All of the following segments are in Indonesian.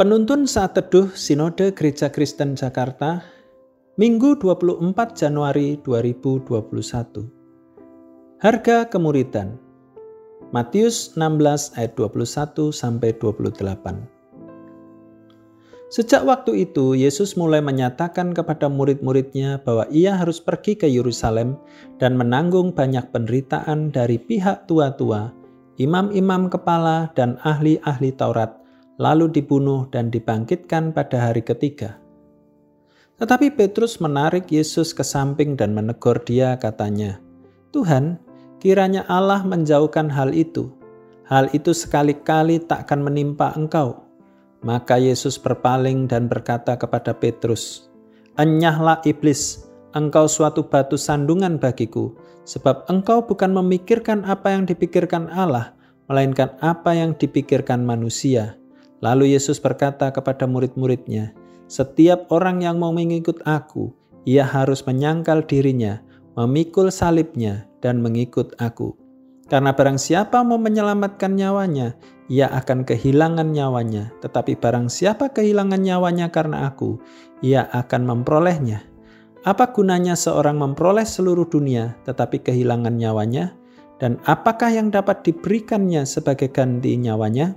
Penuntun saat teduh Sinode Gereja Kristen Jakarta, Minggu 24 Januari 2021. Harga kemuridan. Matius 16 ayat 21 sampai 28. Sejak waktu itu, Yesus mulai menyatakan kepada murid-muridnya bahwa ia harus pergi ke Yerusalem dan menanggung banyak penderitaan dari pihak tua-tua, imam-imam kepala, dan ahli-ahli Taurat, lalu dibunuh dan dibangkitkan pada hari ketiga. Tetapi Petrus menarik Yesus ke samping dan menegur dia katanya, Tuhan, kiranya Allah menjauhkan hal itu. Hal itu sekali-kali takkan menimpa engkau. Maka Yesus berpaling dan berkata kepada Petrus, Enyahlah iblis, engkau suatu batu sandungan bagiku, sebab engkau bukan memikirkan apa yang dipikirkan Allah, melainkan apa yang dipikirkan manusia. Lalu Yesus berkata kepada murid-muridnya, "Setiap orang yang mau mengikut Aku, ia harus menyangkal dirinya, memikul salibnya, dan mengikut Aku. Karena barang siapa mau menyelamatkan nyawanya, ia akan kehilangan nyawanya. Tetapi barang siapa kehilangan nyawanya karena Aku, ia akan memperolehnya. Apa gunanya seorang memperoleh seluruh dunia tetapi kehilangan nyawanya? Dan apakah yang dapat diberikannya sebagai ganti nyawanya?"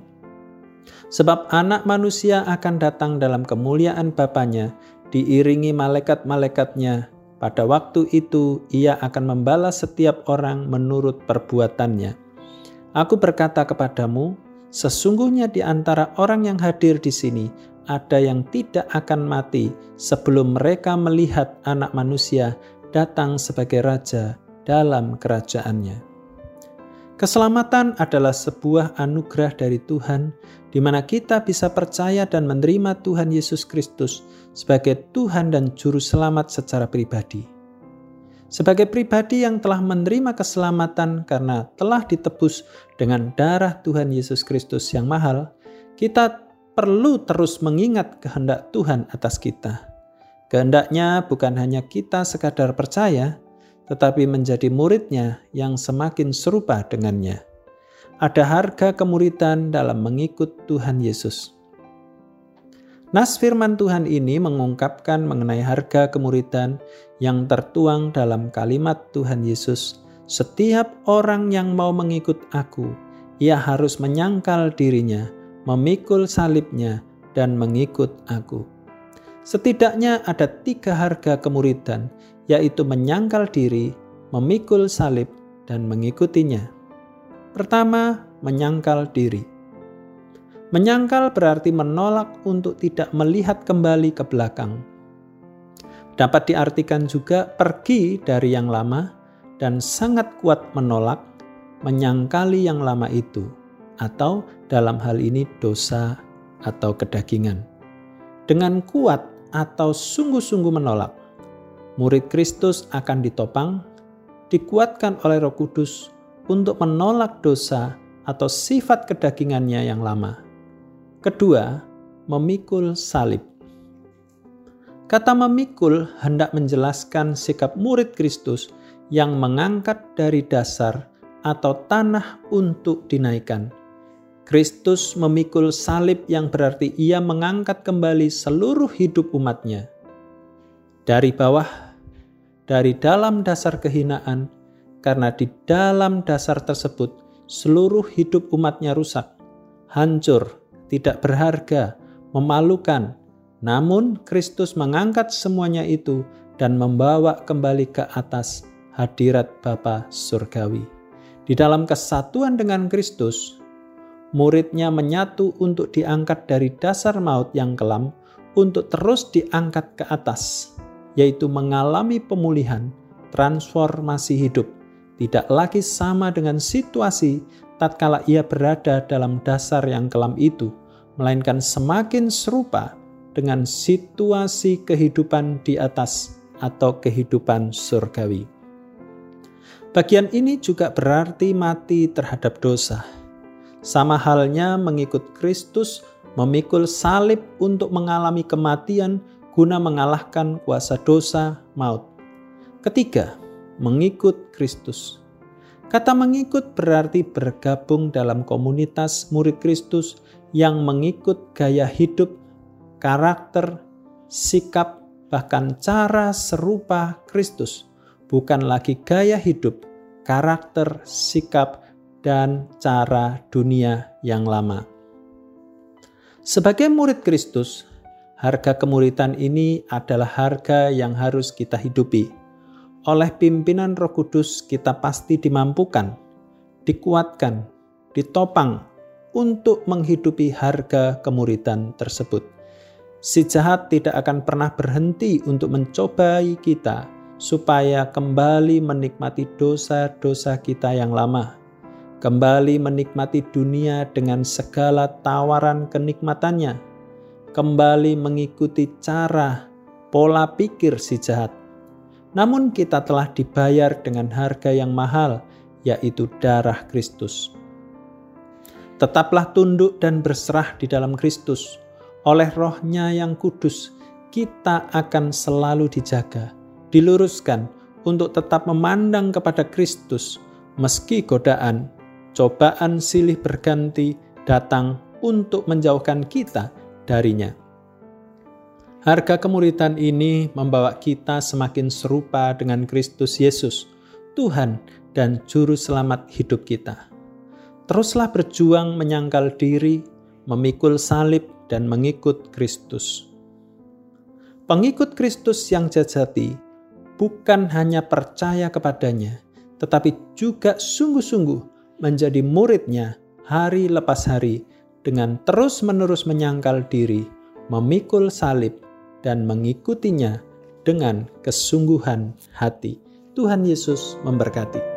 Sebab anak manusia akan datang dalam kemuliaan Bapaknya, diiringi malaikat-malaikatnya. Pada waktu itu ia akan membalas setiap orang menurut perbuatannya. Aku berkata kepadamu, sesungguhnya di antara orang yang hadir di sini ada yang tidak akan mati sebelum mereka melihat anak manusia datang sebagai raja dalam kerajaannya. Keselamatan adalah sebuah anugerah dari Tuhan, di mana kita bisa percaya dan menerima Tuhan Yesus Kristus sebagai Tuhan dan Juru Selamat secara pribadi. Sebagai pribadi yang telah menerima keselamatan karena telah ditebus dengan darah Tuhan Yesus Kristus yang mahal, kita perlu terus mengingat kehendak Tuhan atas kita. Kehendaknya bukan hanya kita sekadar percaya, tetapi menjadi muridnya yang semakin serupa dengannya. Ada harga kemuridan dalam mengikut Tuhan Yesus. Nas firman Tuhan ini mengungkapkan mengenai harga kemuridan yang tertuang dalam kalimat Tuhan Yesus. Setiap orang yang mau mengikut aku, ia harus menyangkal dirinya, memikul salibnya, dan mengikut aku. Setidaknya ada tiga harga kemuridan yaitu menyangkal diri, memikul salib, dan mengikutinya. Pertama, menyangkal diri. Menyangkal berarti menolak untuk tidak melihat kembali ke belakang. Dapat diartikan juga pergi dari yang lama dan sangat kuat menolak, menyangkali yang lama itu, atau dalam hal ini dosa atau kedagingan. Dengan kuat atau sungguh-sungguh menolak, murid Kristus akan ditopang, dikuatkan oleh Roh Kudus untuk menolak dosa atau sifat kedagingannya yang lama. Kedua, memikul salib. Kata memikul hendak menjelaskan sikap murid Kristus yang mengangkat dari dasar atau tanah untuk dinaikkan. Kristus memikul salib yang berarti ia mengangkat kembali seluruh hidup umatnya dari bawah, dari dalam dasar kehinaan, karena di dalam dasar tersebut seluruh hidup umatnya rusak, hancur, tidak berharga, memalukan. Namun Kristus mengangkat semuanya itu dan membawa kembali ke atas hadirat Bapa surgawi. Di dalam kesatuan dengan Kristus, muridnya menyatu untuk diangkat dari dasar maut yang kelam untuk terus diangkat ke atas yaitu mengalami pemulihan, transformasi hidup, tidak lagi sama dengan situasi tatkala ia berada dalam dasar yang kelam itu, melainkan semakin serupa dengan situasi kehidupan di atas atau kehidupan surgawi. Bagian ini juga berarti mati terhadap dosa. Sama halnya mengikut Kristus memikul salib untuk mengalami kematian guna mengalahkan kuasa dosa maut. Ketiga, mengikut Kristus. Kata mengikut berarti bergabung dalam komunitas murid Kristus yang mengikut gaya hidup, karakter, sikap, bahkan cara serupa Kristus, bukan lagi gaya hidup, karakter, sikap, dan cara dunia yang lama. Sebagai murid Kristus, harga kemuritan ini adalah harga yang harus kita hidupi. Oleh pimpinan Roh Kudus, kita pasti dimampukan, dikuatkan, ditopang untuk menghidupi harga kemuritan tersebut. Si jahat tidak akan pernah berhenti untuk mencobai kita supaya kembali menikmati dosa-dosa kita yang lama, kembali menikmati dunia dengan segala tawaran kenikmatannya, kembali mengikuti cara pola pikir si jahat. Namun kita telah dibayar dengan harga yang mahal, yaitu darah Kristus. Tetaplah tunduk dan berserah di dalam Kristus, oleh rohnya yang kudus, kita akan selalu dijaga, diluruskan untuk tetap memandang kepada Kristus, meski godaan, cobaan silih berganti datang untuk menjauhkan kita darinya. Harga kemuritan ini membawa kita semakin serupa dengan Kristus Yesus, Tuhan dan Juru Selamat hidup kita. Teruslah berjuang menyangkal diri, memikul salib, dan mengikut Kristus. Pengikut Kristus yang jajati bukan hanya percaya kepadanya, tetapi juga sungguh-sungguh menjadi muridnya hari lepas hari dengan terus-menerus menyangkal diri, memikul salib, dan mengikutinya dengan kesungguhan hati. Tuhan Yesus memberkati.